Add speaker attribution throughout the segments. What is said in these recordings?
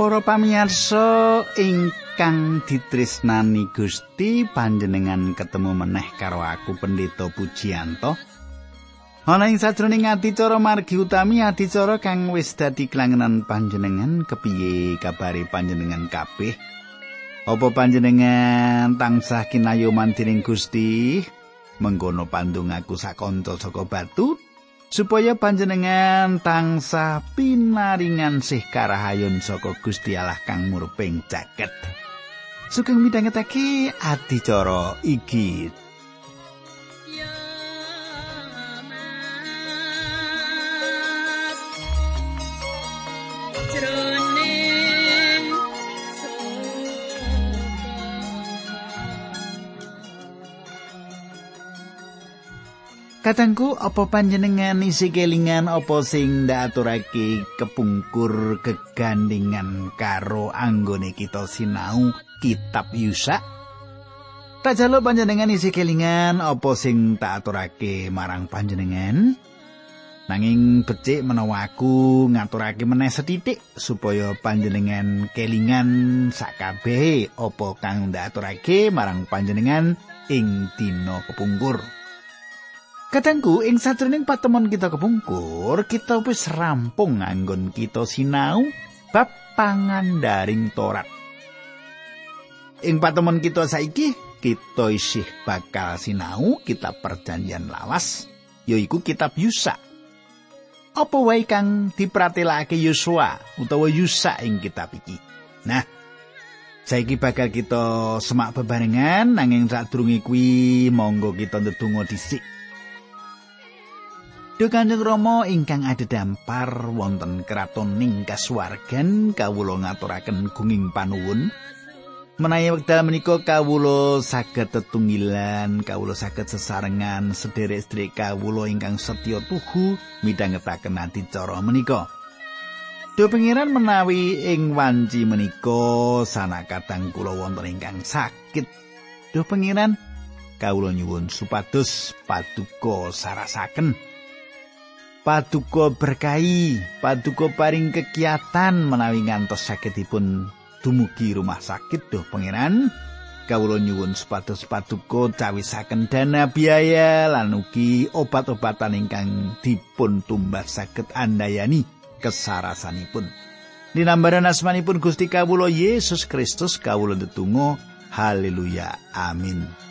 Speaker 1: Para pamirsa ingkang ditresnani Gusti panjenengan ketemu meneh karo aku Pendeta Pujiyanto. Ana ing sajroning adicara margi utami adicara kang wis dadi klangenan panjenengan kepiye kabare panjenengan kabeh? Apa panjenengan tansah kinayoman dening Gusti? Mengkono pandung aku sakonco saka batu supaya panjenengan tansah pinaringan sih karahayun saka Gusti Allah kang murping jaket. Sugeng midhangetake adicara iki. Katangku apa panjenengan isi kelingan apa sing ndaturake kepungkur kegandingan karo anggone kita sinau kitab Yusa? Tak jalo panjenengan isi kelingan apa sing tak aturake marang panjenengan? Nanging becik menawa aku ngaturake meneh setitik supaya panjenengan kelingan sakabehe apa kang ndaturake marang panjenengan ing dina kepungkur. Kadangku ing sajroning patemon kita kepungkur, kita wis rampung nganggon kita sinau bab pangandaring Torat. Ing patemon kita saiki, kita isih bakal sinau kitab perjanjian lawas, yaiku kitab Yusa. Apa wae kang dipratelake Yosua utawa Yusa ing kitab iki? Nah, saiki bakal kita semak bebarengan nanging sadurunge kuwi monggo kita ndedonga dhisik. Duh Kanjeng Rama ingkang adhedhampar wonten kraton ning kasuwargan kawula ngaturaken gunging panuwun. Menawi wekdal menika kawula saged tetunggilan, kawula saged sesarengan sederek-sederek kawula ingkang setya tuhu midhangetaken adicara menika. Duh Pangeran menawi ing wanci menika sanakatang kula wonten ingkang sakit. Duh Pangeran kawula nyuwun supados paduka sarasaken. Paduka berkahi, paduka paring kegiatan menawi ngantos sakitipun dumugi rumah sakit doh pangeran. Kawula nyuwun supados paduka cawisaken dana biaya lan ugi obat-obatan ingkang dipun tumbas saged andayani kesarasanipun. Dinambaran asmanipun Gusti kawula Yesus Kristus kawula ndedonga haleluya amin.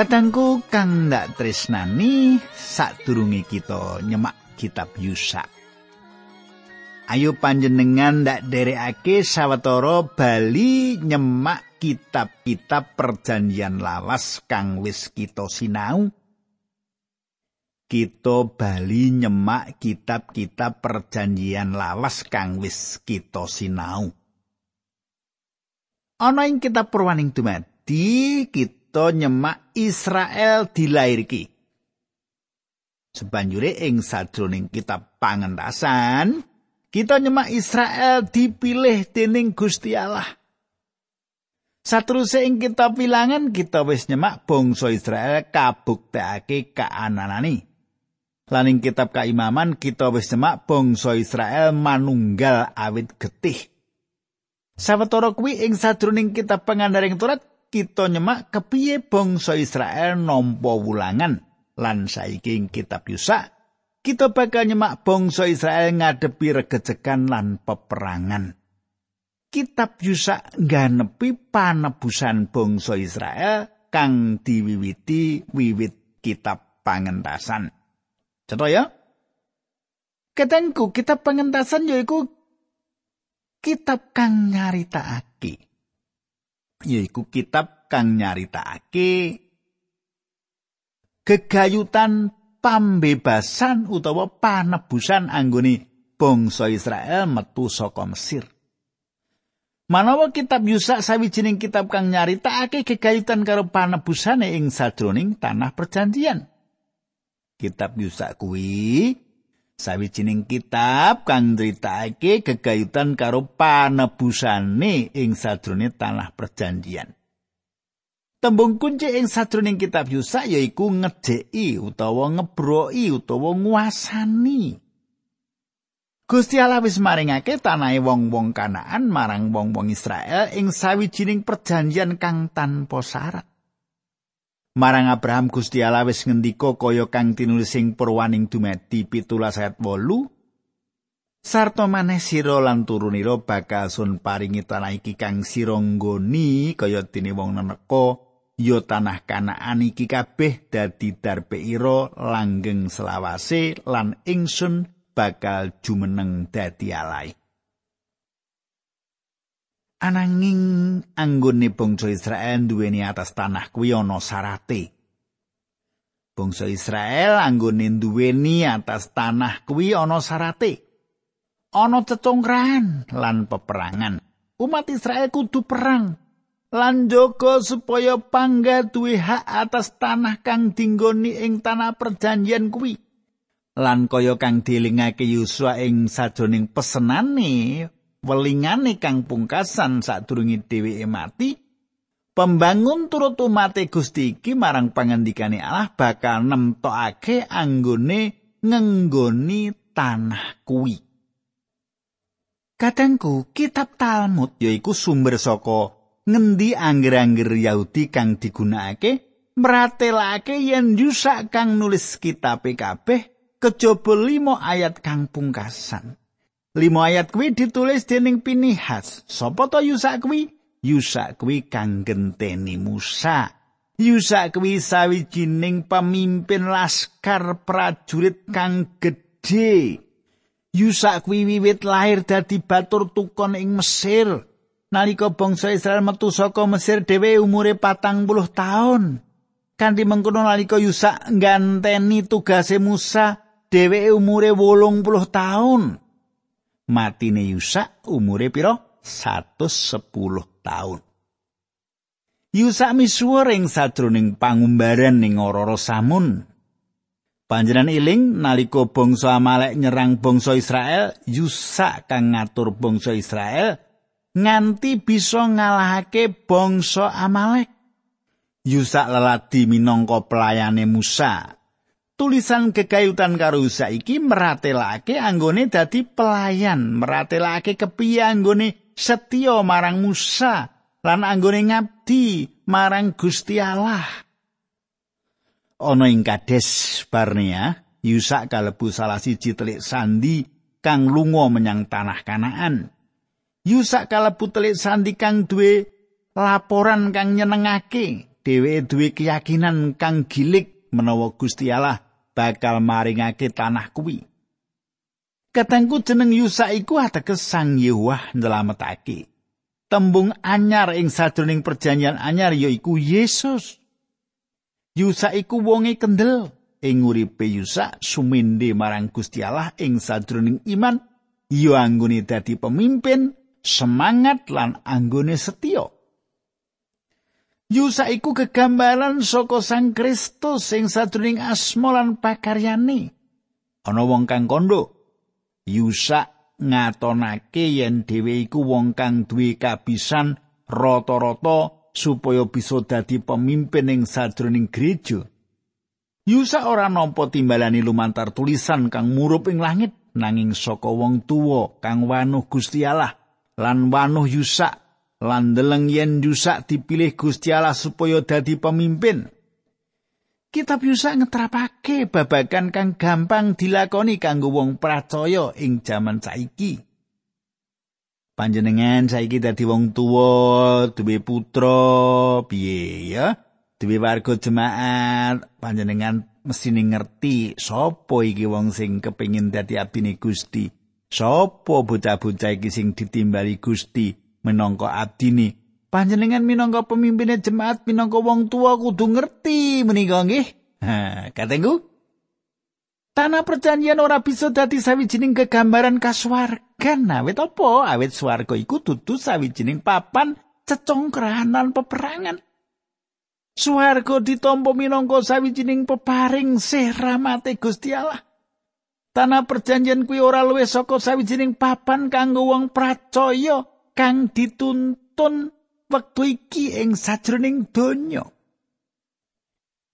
Speaker 1: Kadangku kang ndak tresnani sadurunge kita nyemak kitab Yusa. Ayo panjenengan ndak derekake sawetara bali nyemak kitab-kitab perjanjian lawas kang wis kita sinau. Kita bali nyemak kitab-kitab perjanjian lawas kang wis kita sinau. Ana ing kitab Purwaning Dumadi kita kita nyemak Israel dilairiki. Sebanjure ing sajroning kitab pangentasan, kita nyemak Israel dipilih dening Gusti Allah. Satruse ing kitab bilangan kita wis nyemak bangsa Israel kabuktekake kaananani. Lan ing kitab kaimaman kita wis nyemak bangsa Israel manunggal awit getih. Sawetara kuwi ing sadroning kitab pangandaring Torat kita nyemak kepiye bangsa Israel nampa wulangan lan saiki ing kitab Yusa kita bakal nyemak bangsa Israel ngadepi regejekan lan peperangan. Kitab Yusa ngganepi panebusan bangsa Israel kang diwiwiti wiwit kitab pangentasan. Cetha ya? Ketengku kitab pangentasan yaiku kitab kang nyaritakake yaiku kitab kang nyaritakake gegayutan pambebasan utawa panebusan anggone bangsa Israel metu saka Mesir. Manawa kitab Yusa sawijining kitab kang nyaritakake gegayutan karo panebusane ing sajroning tanah perjanjian. Kitab Yusa kuwi sawijining kitab kang ndritakake gegayutan karo panebusane ing sadrone tanah perjanjian. Tembung kunci ing sadroning kitab Yusa yaiku ngejeki utawa ngebroki utawa nguasani. Gusti Allah wis maringake tanahe wong-wong Kanaan marang wong-wong Israel ing sawijining perjanjian kang tanpa syarat. Marang Abraham Gusti Allah wis ngendika kaya kang tinulis ing Purwaning Dumadi 17 ayat 8. Sarto maneh sira lan turunira bakal sun paringi tanah iki kang sira nggoni kaya dene wong neneka ya tanah Kanaan iki kabeh dadi darpeira langgeng selawase lan ingsun bakal jumeneng dadi alai. Ananging anggone bangsa Israel duweni atas tanah kuwi ana sarate. Bangsa Israel anggone duweni atas tanah kuwi ana sarate. Ana cecongkran lan peperangan. Umat Israel kudu perang lan jaga supaya pangga duwe hak atas tanah kang dinggoni ing tanah perjanjian kuwi. lan kaya kang dielingake Yosua ing sajroning pesenane welingane kang pungkasan sadurunge dheweke mati pembangun turut umate Gusti iki marang pangandikane Allah bakal nemtokake anggone ngenggoni tanah kuwi Kadangku kitab Talmud yaiku sumber saka ngendi angger-angger Yahudi kang digunakake meratelake yen Yusa kang nulis kitab kabeh kejaba limo ayat kang pungkasan. Limo ayat kuwi ditulis dening Pinihas. Sopo to Yusa kuwi? Yusa kuwi kang genteni Musa. Yusa kuwi sawijining pemimpin laskar prajurit kang gedhe. Yusa kuwi wiwit lahir dadi batur tukon ing Mesir. Nalika bangsa Israel metu saka Mesir dhewe umure patang puluh taun. Kanthi mengkono nalika Yusa ngganteni tugase Musa, dheweke umure 80 taun. Matine Yusa umure pira? 110 taun. Yusa misuwur ing sadroning pangumbaran ning ora Samun. Panjenan iling nalika bangsa Amalek nyerang bangsa Israel, Yusa kang ngatur bangsa Israel nganti bisa ngalahake bangsa Amalek. Yusa leladi minangka pelayane Musa tulisan kekayutan karo saiki meratelake anggone dadi pelayan, meratelake kepiye anggone setya marang Musa lan anggone ngabdi marang Gusti Allah. Ana ing Kades Barnea, Yusa kalebu salah siji telik sandi kang lunga menyang tanah Kanaan. Yusa kalebu telik sandi kang duwe laporan kang nyenengake, dheweke duwe keyakinan kang gilik menawa Gusti Allah bakal maringake tanah kuwi. Katengku jeneng Yusa iku ateges Sang Yewah nyelametake. Tembung anyar ing sadroning perjanjian anyar yaiku Yesus. Yusa iku wonge kendel ing uripe Yusa sumende marang Gusti Allah ing sadroning iman ya anggone dadi pemimpin semangat lan anggone setya. Yusa iku kegambaran saka Sang Kristus sing sadurunge asma lan pakaryane. Ana wong kang kondo. Yusa ngatonake yen dhewe iku wong kang duwe kabisan rata-rata supaya bisa dadi pemimpin ing sadurunge gereja. Yusa ora nampa timbalani lumantar tulisan kang murup ing langit nanging saka wong tuwa kang wanuh Gusti Allah lan wanuh Yusa lan deleng yen Yusa dipilih Gusti Allah supaya dadi pemimpin. Kitab Yusa ngetrapake babagan kang gampang dilakoni kanggo wong percaya ing jaman saiki. Panjenengan saiki dadi wong tuwa, duwe putra, piye ya? Duwe warga jemaat, panjenengan mesti ngerti sapa iki wong sing kepengin dadi abdine Gusti. Sapa bocah-bocah iki sing ditimbali Gusti? Minangka abdine panjenengan minangka pemimpin jemaat minangka wong tua kudu ngerti menika nggih. Ha katengku. Tanah perjanjian ora bisa dadi sawijining kegambaran kasuwargan awit apa? Awit swarga iku dudu sawijining papan cecongkrahan lan peperangan. Swarga ditampa minangka sawijining peparing sih rahmate Gusti Allah. Tanah perjanjian kuwi ora luwih saka sawijining papan kanggo wong pracaya kang dituntun wektu iki ing sajroning donya.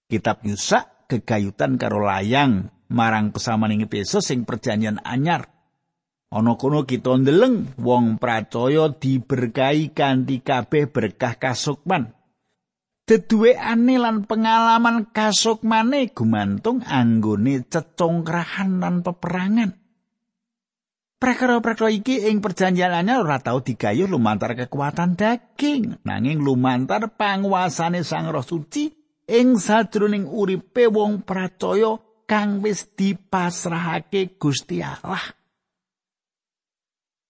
Speaker 1: Kitab Yusak gegayutan karo layang marang pesamaning Efesus sing perjanjian anyar. Ana kono kita ndeleng wong pracaya diberkahi kanthi kabeh berkah kasukman. deduwekane lan pengalaman kasukmane gumantung anggone cecongkrahan lan peperangan. Prakara-prakara iki ing perjanjian anyar ora tau digayuh lumantar kekuatan daging, nanging lumantar panguasane Sang Roh Suci ing sadroning uripe wong percaya kang wis dipasrahake Gusti Allah.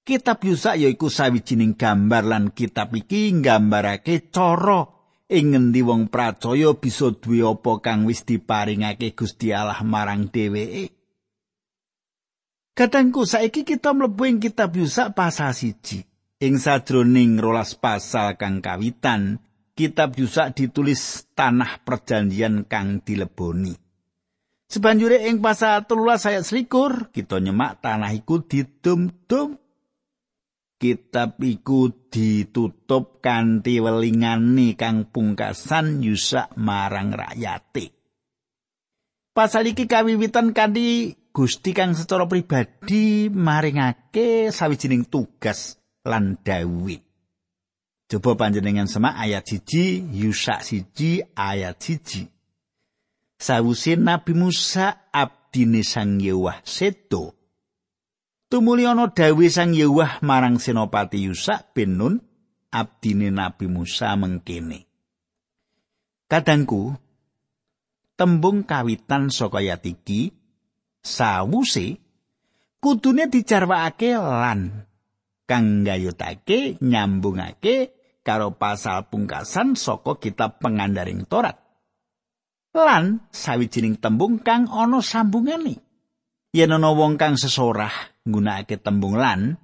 Speaker 1: Kitab Yusa yaiku sawijining gambar lan kitab iki nggambarake cara ing ngendi wong pracaya bisa duwe apa kang wis diparingake Gusti Allah marang dheweke. Katengku saiki kita mlebu ing kitab Yusa pasal siji. Ing sadroning rolas pasal kang kawitan, kitab Yusa ditulis tanah perjanjian kang dileboni. Sebanjure ing pasal 13 ayat 21 kita nyemak tanah iku didum-dum kitab iku ditutup kanthi welingane kang pungkasan yusak marang rakyate. Pasal iki kawiwitan kanthi Gusti kang secara pribadi maringake sawijining tugas lan dawuh. Coba panjenengan semak ayat siji, Yusak siji, ayat siji. Sawuse Nabi Musa abdine Sang Yewah seto, Tumuli ana dawuh Sang Yewah marang Senopati Yusa bin Nun abdine Nabi Musa mengkene. Kadangku tembung kawitan saka ayat iki sawuse kudune dicarwakake lan kang gayutake nyambungake karo pasal pungkasan saka kitab pengandaring Torat. Lan sawijining tembung kang ana sambungane. Yen ana wong kang sesorah nggunakake tembung lan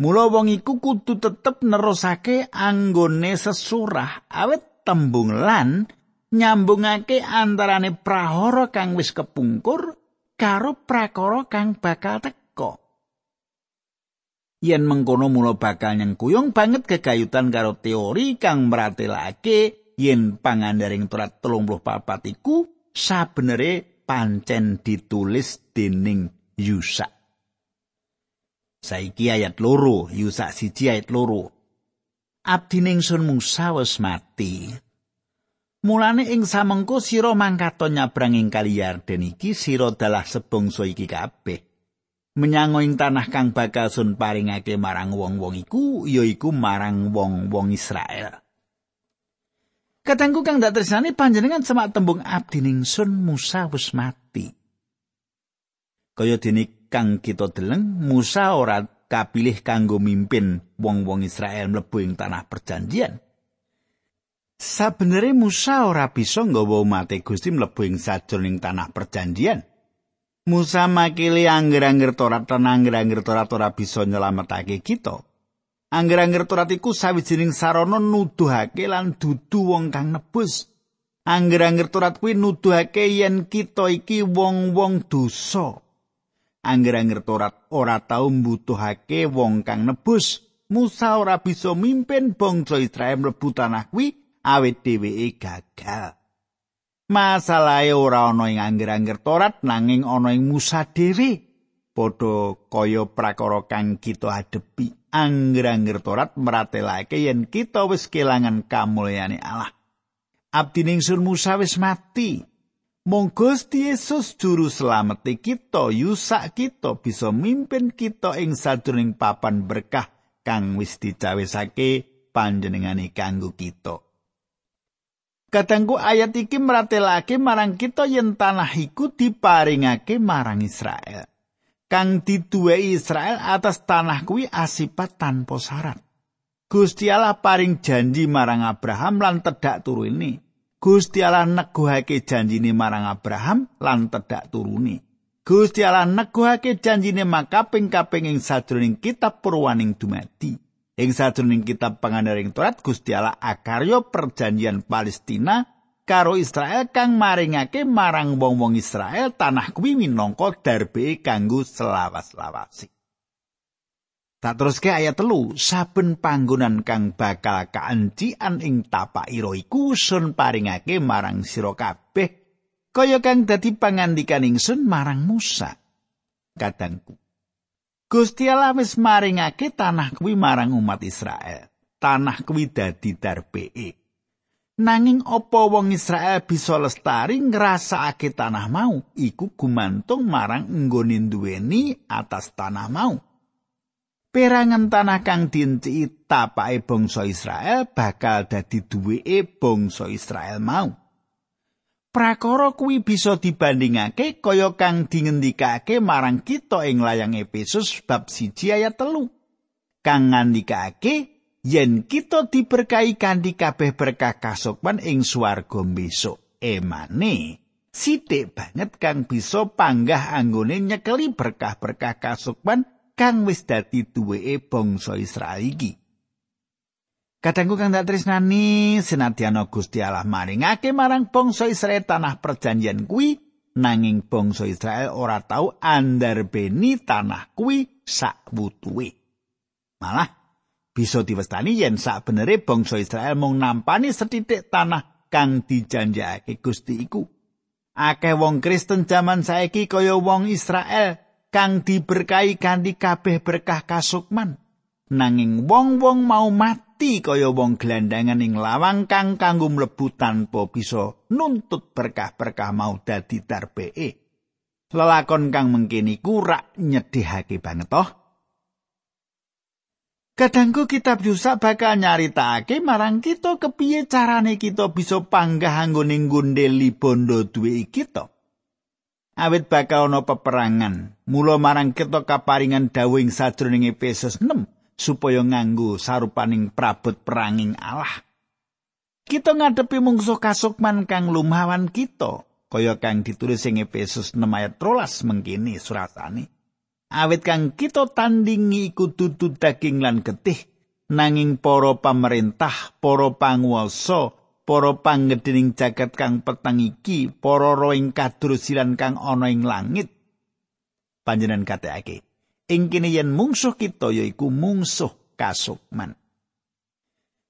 Speaker 1: mula wong iku kudu tetep nerusake anggone sesurah awet tembung lan nyambungake antarane prahara kang wis kepungkur karo prakara kang bakal teka yen mengkono mula bakal nyengkuyung banget kegayutan karo teori kang meratelake yen pangandaring turat 34 iku sabenere pancen ditulis dening Yusak Saiki ayat loro, Yusa siji ayat loro. Abdi ningsun Musa wis mati. Mulane ing samengko sira mangkato nyabrang ing kali Yarden iki sira dalah sebangsa iki kabeh. Menyang ing tanah kang bakal sun paringake marang wong-wong iku yaiku marang wong-wong Israel. Katangku kang dak tresnani panjenengan semak tembung abdi ningsun Musa wis mati. Kaya dene kang kita deleng Musa ora kapilih kanggo mimpin wong-wong Israel mlebu ing tanah perjanjian. Sabenere Musa ora bisa nggawa umat Gusti mlebu ing sajroning tanah perjanjian. Musa makili angger-angger Torat lan angger-angger Torat ora bisa nyelametake kita. Angger-angger Torat iku sawijining sarana nuduhake lan dudu wong kang nebus. Angger-angger Torat kuwi nuduhake yen kita iki wong-wong dosa. Angger-angger Torat ora tau mbutuhake wong kang nebus. Musa ora bisa mimpin bangsa Israel mlebu tanah kuwi awit dheweke gagal. Masalahe ora ana ing angger-angger Torat nanging ana ing Musa dhewe. Padha kaya prakara kang kita adepi. Angger-angger Torat meratelake yen kita wis kelangan kamulyane Allah. Abdi ningsun Musa wis mati. Mong Gusti Yesus juru slamet kita yusak kita bisa mimpin kita ing sadurunging papan berkah kang wis dicawisake panjenengane kanggo kita. Katanggu ayat iki meratelake marang kita yen tanah iku diparingake marang Israel. Kang diduwei Israel atas tanah kuwi asipat tanpa syarat. Gusti Allah paring janji marang Abraham lan tedak turu ini. Gusti Allah neguhake janjine marang Abraham lan tedak turune. Gusti Allah neguhake janjine makaping kaping ing sadroning kitab purwaning dumadi. Ing sadroning kitab pangandaring Torat Gusti Allah akarya perjanjian Palestina karo Israel kang maringake marang wong-wong Israel tanah kuwi minangka darbe kanggo selawas-lawasi. Tak teruske ayat telu, saben panggonan kang bakal kaancian ing tapak ira iku sun paringake marang sira kabeh kaya kang dadi pangandikan ingsun marang Musa. Kadangku. Gusti Allah wis maringake tanah kuwi marang umat Israel. Tanah kuwi dadi darbee. Nanging apa wong Israel bisa lestari ngrasakake tanah mau iku gumantung marang nggone duweni atas tanah mau. perangan tanah kang dinci tapake bangsa Israel bakal dadi duweke bangsa Israel mau. Prakara kuwi bisa dibandingake kaya kang dingendikake marang kita ing layang Efesus bab 1 ayat telu. Kang ngandikake yen kita diberkahi kanthi kabeh berkah kasukman ing swarga besok. Emane sithik banget kang bisa panggah anggone nyekeli berkah-berkah kasukman kang wis dadi duweke bangsa Israel iki. Kadangku kang tak tresnani senadyan Gusti Allah maringake marang bangsa Israel tanah perjanjian kuwi nanging bangsa Israel ora tau andarbeni tanah kuwi sak butuhe. Malah bisa diwestani yen sak benere bangsa Israel mung nampani setitik tanah kang dijanjake Gusti iku. Akeh wong Kristen jaman saiki kaya wong Israel kang diberkahi kanthi kabeh berkah kasukman. Nanging wong-wong mau mati kaya wong gelandangan ing lawang kang kanggo mlebu tanpa bisa nuntut berkah-berkah mau dadi darbee. Lelakon kang mengkini kurak nyedihake banget toh. Kadangku kitab Yusa bakal nyaritakake marang kita kepiye carane kita bisa panggah anggone nggondeli bondo duwe kita. awit bakal ana peperangan. Mula marang kita kaparingan dawuh sajroning Efesus 6 supaya nganggo sarupaning prabot peranging Allah. Kita ngadepi mungsuh kasukman kang lumawan kita, kaya kang ditulis ing Efesus 6 ayat 13 mengkini suratane. Awit kang kita tandingi iku dudu daging lan getih, nanging para pamerintah, para panguwasa, para panggedhening jagat kang petang iki para roing kadrusilan kang ana ing langit panjenengan kateake ing kene yen mungsuh kita yaiku mungsuh kasukman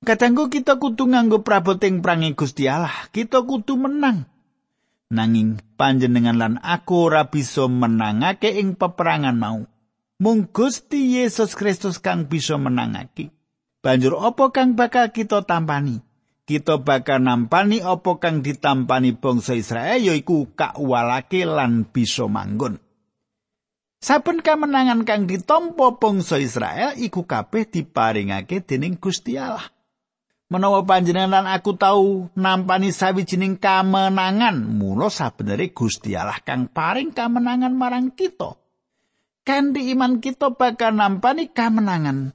Speaker 1: Katanggu kita kudu nganggo praboting prangi Gusti Allah, kita kudu menang. Nanging panjenengan lan aku ora bisa menangake ing peperangan mau. Mung Gusti Yesus Kristus kang bisa menangake. Banjur apa kang bakal kita tampani? kita bakal nampani apa kang ditampani bangsa Israel yaiku kakwalake lan bisa manggon. Saben kamenangan kang ditampa bangsa Israel iku kabeh diparingake dening Gusti Allah. Menawa panjenengan aku tahu nampani sawijining kamenangan, mula sabenere Gusti Allah kang paring kamenangan marang kita. Kanthi iman kita bakal nampani kamenangan.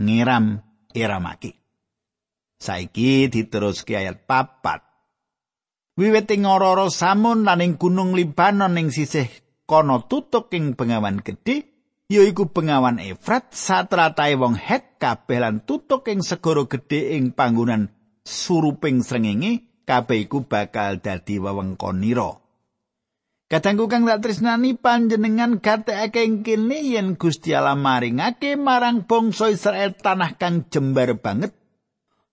Speaker 1: Ngiram iramaki. Saiki diteruske ayat papat. Wiwit ing ora samun lan ing gunung Libanon ing sisih kono tutuk ing bengawan gedhe yaiku bengawan Efrat satratae wong Het kabeh lan tutuk ing segara gedhe ing panggonan suruping srengenge kabeh iku bakal dadi wewengkonira. Kadangku kang tak tresnani panjenengan gatekake ing kene yen Gusti Allah maringake marang bangsa Israel tanah kang jembar banget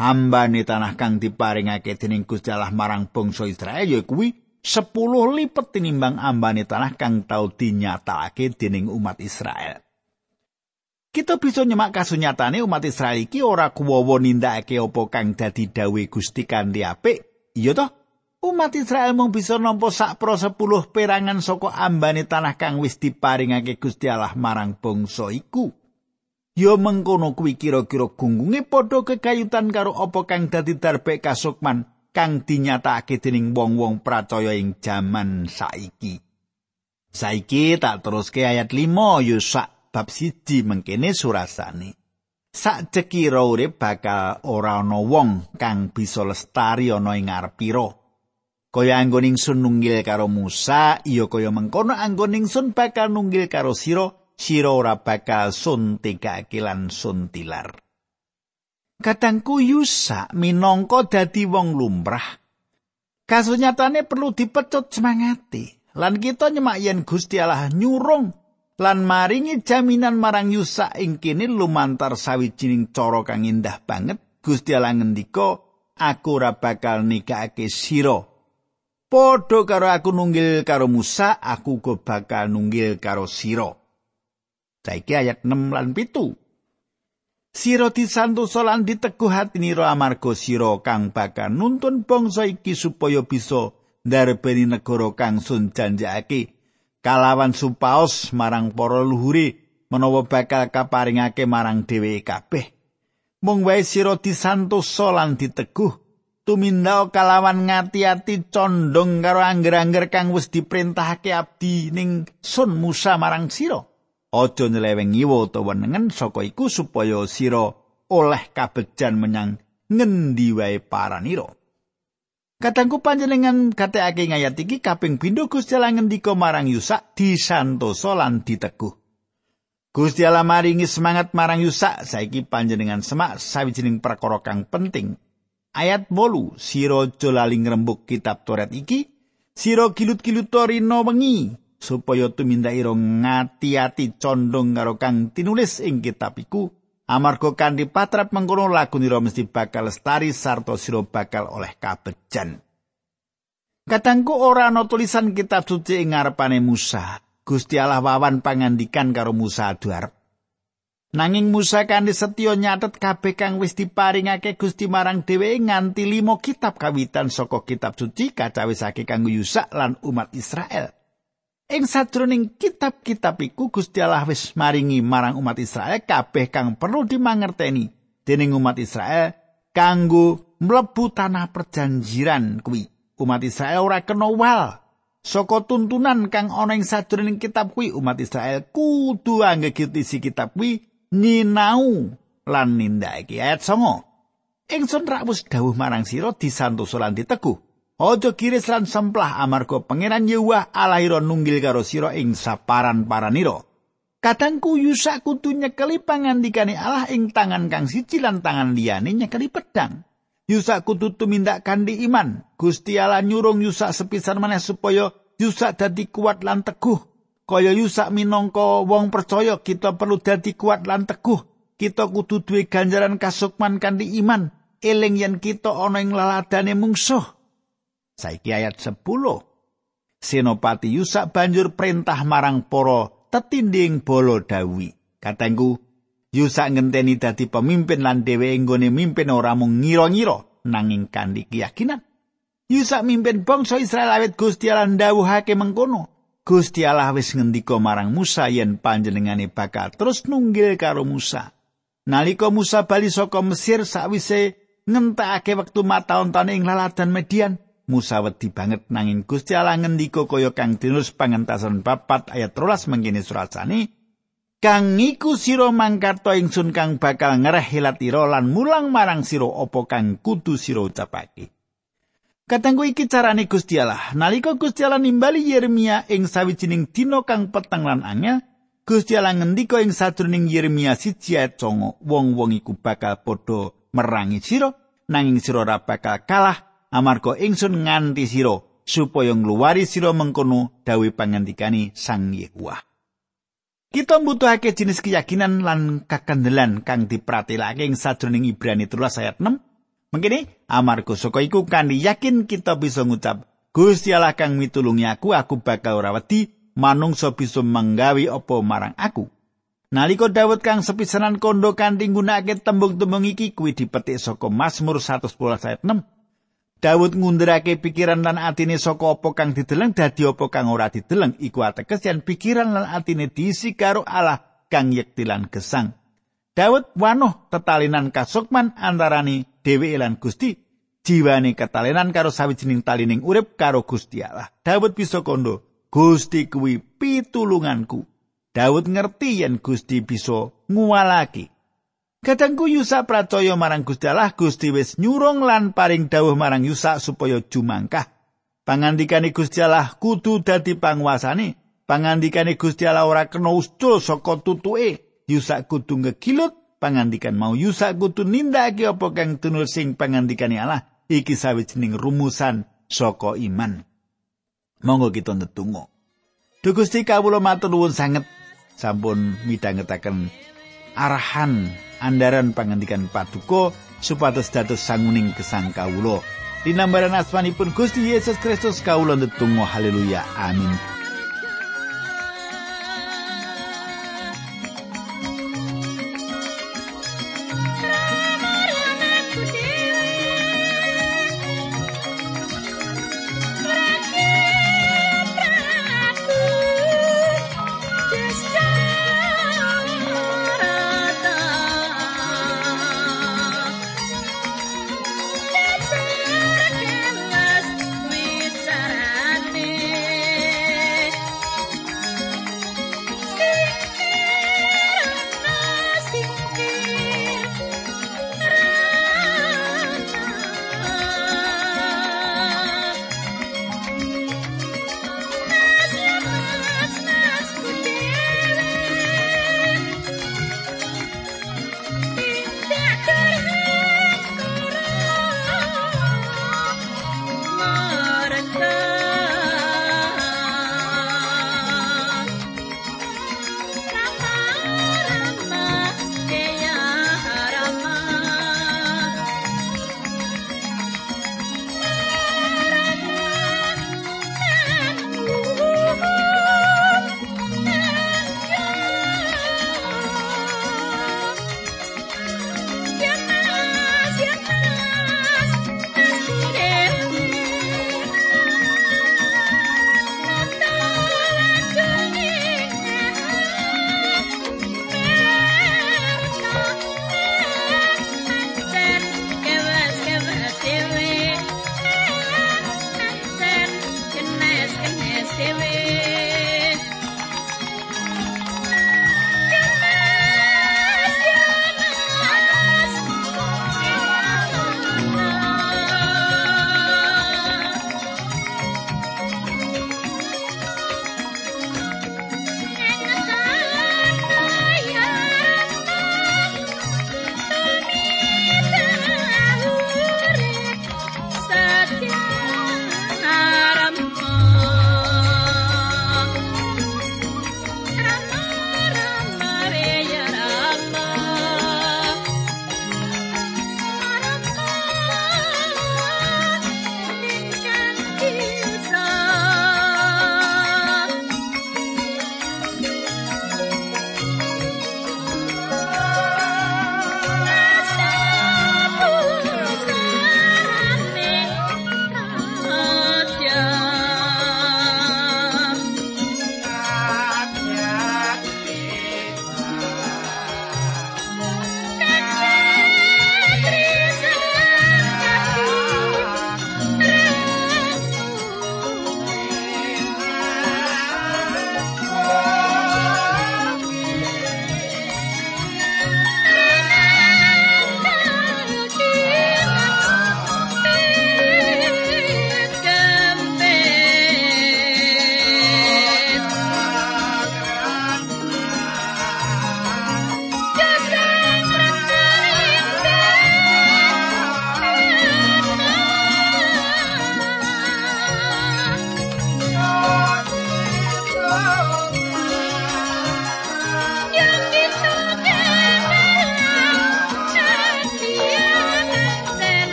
Speaker 1: hambane tanah kang diparingake dening Gusti Allah marang bangsa Israel ya kuwi 10 lipat tinimbang ambane tanah kang tau dinyatakake dening umat Israel. Kita bisa nyemak kasunyatane umat Israel iki ora kuwowo nindakake apa kang dadi dawuh Gusti kanthi apik. Iya toh? Umat Israel mung bisa nampa sak pro sepuluh perangan saka ambane tanah kang wis diparingake Gusti Allah marang bangsa iku. Ya mengkono kuwi kira-kira gunggunge padha kekayutan karo apa kang dadi darbe kasukman kang dinyatakake dening wong-wong percaya ing jaman saiki. Saiki tak teruske ayat 5 Yusak bab siji mengkene surasane. Sak cekira urip bakal ora ana wong kang bisa lestari ana ing ngarepira. Kaya anggoning sun nunggil karo Musa, iya kaya mengkono anggoning sun bakal nunggil karo sira sira ora bakal suntikake lan suntilar. Kadangku Yusa minangka dadi wong lumrah. Kasunyatane perlu dipecut semangati. Lan kita nyemak yen Gusti Allah nyurung lan maringi jaminan marang Yusa ing kene lumantar sawijining cara kang indah banget. Gusti Allah ngendika, "Aku ora bakal nikahake sira." Padha karo aku nunggil karo Musa, aku go bakal nunggil karo sira. Saiki ayat 6 lan 7. Sira disantosa lan diteguh hatinira amarga sira kang bakal nuntun bangsa iki supaya bisa ndarbeni negara kang sun janjakake kalawan supaos marang para luhure menawa bakal kaparingake marang dheweke kabeh. Mung wae sira disantosa lan diteguh tumindao kalawan ngati-ati condong karo angger-angger kang wis diperintahake abdi ning sun Musa marang sira. Aja nyeleweng ngiwa utawa nengen saka iku supaya sira oleh kabejan menyang ngendi wae paranira. Katangku panjenengan kateake ngayat iki kaping pindho Gusti Allah ngendika marang Yusa disantosa lan diteguh. Gusti Allah maringi semangat marang Yusa saiki panjenengan semak sawijining perkara kang penting. Ayat bolu sira aja lali ngrembug kitab Toret iki, sira kilut-kilut rino wengi, supaya tumindak ira ngati-ati condong karo kang tinulis ing kitab iku amarga kanthi patrap mengkono lagunira mesti bakal lestari sarta sira bakal oleh kabejan Katangku ora ana tulisan kitab suci ing ngarepane Musa. Gusti Allah wawan pangandikan karo Musa Adwar Nanging Musa kanthi setya nyatet kabeh kang wis diparingake Gusti marang dheweke nganti limo kitab kawitan saka kitab suci kacawisake kanggo Yusak lan umat Israel. Ing sajroning kitab-kitab iku Gusti Allah wis maringi marang umat Israel kabeh kang perlu dimangerteni dening umat Israel kanggo mlebu tanah perjanjian kuwi. Umat Israel ora kena wal saka tuntunan kang ana ing sajroning kitab kuwi umat Israel kudu anggegit isi kitab kuwi nyinau lan nindakake ayat 9. Ingsun rak wis dawuh marang sira disantosa lan diteguh. Ojo kiris lan semplah amarga pangeran Yehuwa alaira nunggil karo sira ing saparan paranira. Kadangku Yusa kudu nyekeli pangandikane Allah ing tangan kang siji lan tangan liyane nyekeli pedang. Yusa kudu tumindak kanthi iman. Gusti Allah nyurung Yusa sepisan maneh supaya Yusa dadi kuat lan teguh. Kaya Yusa minangka wong percaya kita perlu dadi kuat lan teguh. Kita kudu duwe ganjaran kasukman kanthi iman. Eling yen kita ana ing laladane mungsuh. Saiki ayat 10. Senopati Yusa banjur perintah marang para tetinding bolo dawi. Katengku, Yusa ngenteni dadi pemimpin lan dhewe nggone mimpin ora mung ngira-ngira nanging kanthi keyakinan. Yusa mimpin bangsa Israel awit Gusti Allah ndawuhake mengkono. Gusti Allah wis ngendika marang Musa yen panjenengane bakal terus nunggil karo Musa. Nalika Musa bali saka Mesir sakwise ngentekake wektu mataun-taun ing laladan Median, Musa wedi banget nanging Gusti Allah ngendika kaya kang dinus pangentasan papat ayat 13 mangkene surasane kang iku sira mangkarta ingsun kang bakal ngereh hilatira lan mulang marang sira apa kang kudu sira ucapake Katanggu iki carane Gusti Allah. Nalika Gusti Allah nimbali Yeremia ing sawijining dina kang peteng lan angel, Gusti Allah ngendika ing sadurunging Yeremia siji ayat wong-wong iku bakal padha merangi sira, nanging sira ora bakal kalah amarga ingsun nganti sira supaya ngluwari sira mengkono dawe pangandikani Sang Yehuwa. Kita mbutuhake jenis keyakinan lan kakandelan kang dipratelake ing sajroning Ibrani 3 ayat 6. Mengkene amarga saka iku kanthi yakin kita bisa ngucap Gusti Allah kang mitulungi aku aku bakal ora wedi manungsa bisa menggawe apa marang aku. Nalika Daud kang sepisanan kondo kanthi nggunakake tembung-tembung iki kuwi dipetik saka Mazmur 110 ayat 6. Daud ngundurake pikiran lan atine saka apa kang dideleng dadi apa kang ora dideleng iku ateges yen pikiran lan atine diisi karo Allah kang yektilan gesang. Daud wanuh tetalinan kasukman antarane dhewe lan Gusti. Jiwane ketalinan karo sawijining talining urip karo Gusti Allah. Daud bisa kondo, Gusti kuwi pitulunganku. Daud ngerti yen Gusti bisa nguwalake Kadangku Yusa pracaya marang Gusti Allah, Gusti wis nyurung lan paring dawuh marang Yusa supaya jumangkah. Pangandikane Gusti Allah kudu dadi panguasane. Pangandikane Gusti Allah ora kena ustul saka tutuke. Yusa kudu ngegilut pangandikan mau Yusa kudu nindakake apa kang tunul sing pangandikane Allah. Iki sawijining rumusan saka iman. Monggo kita ndedonga. Duh Gusti kawula matur nuwun sanget sampun midhangetaken arahan andaran pangandikan paduka supados dados sanguning gesang kawula. Dinambaran asmanipun Gusti Yesus Kristus kawula ndedonga haleluya amin.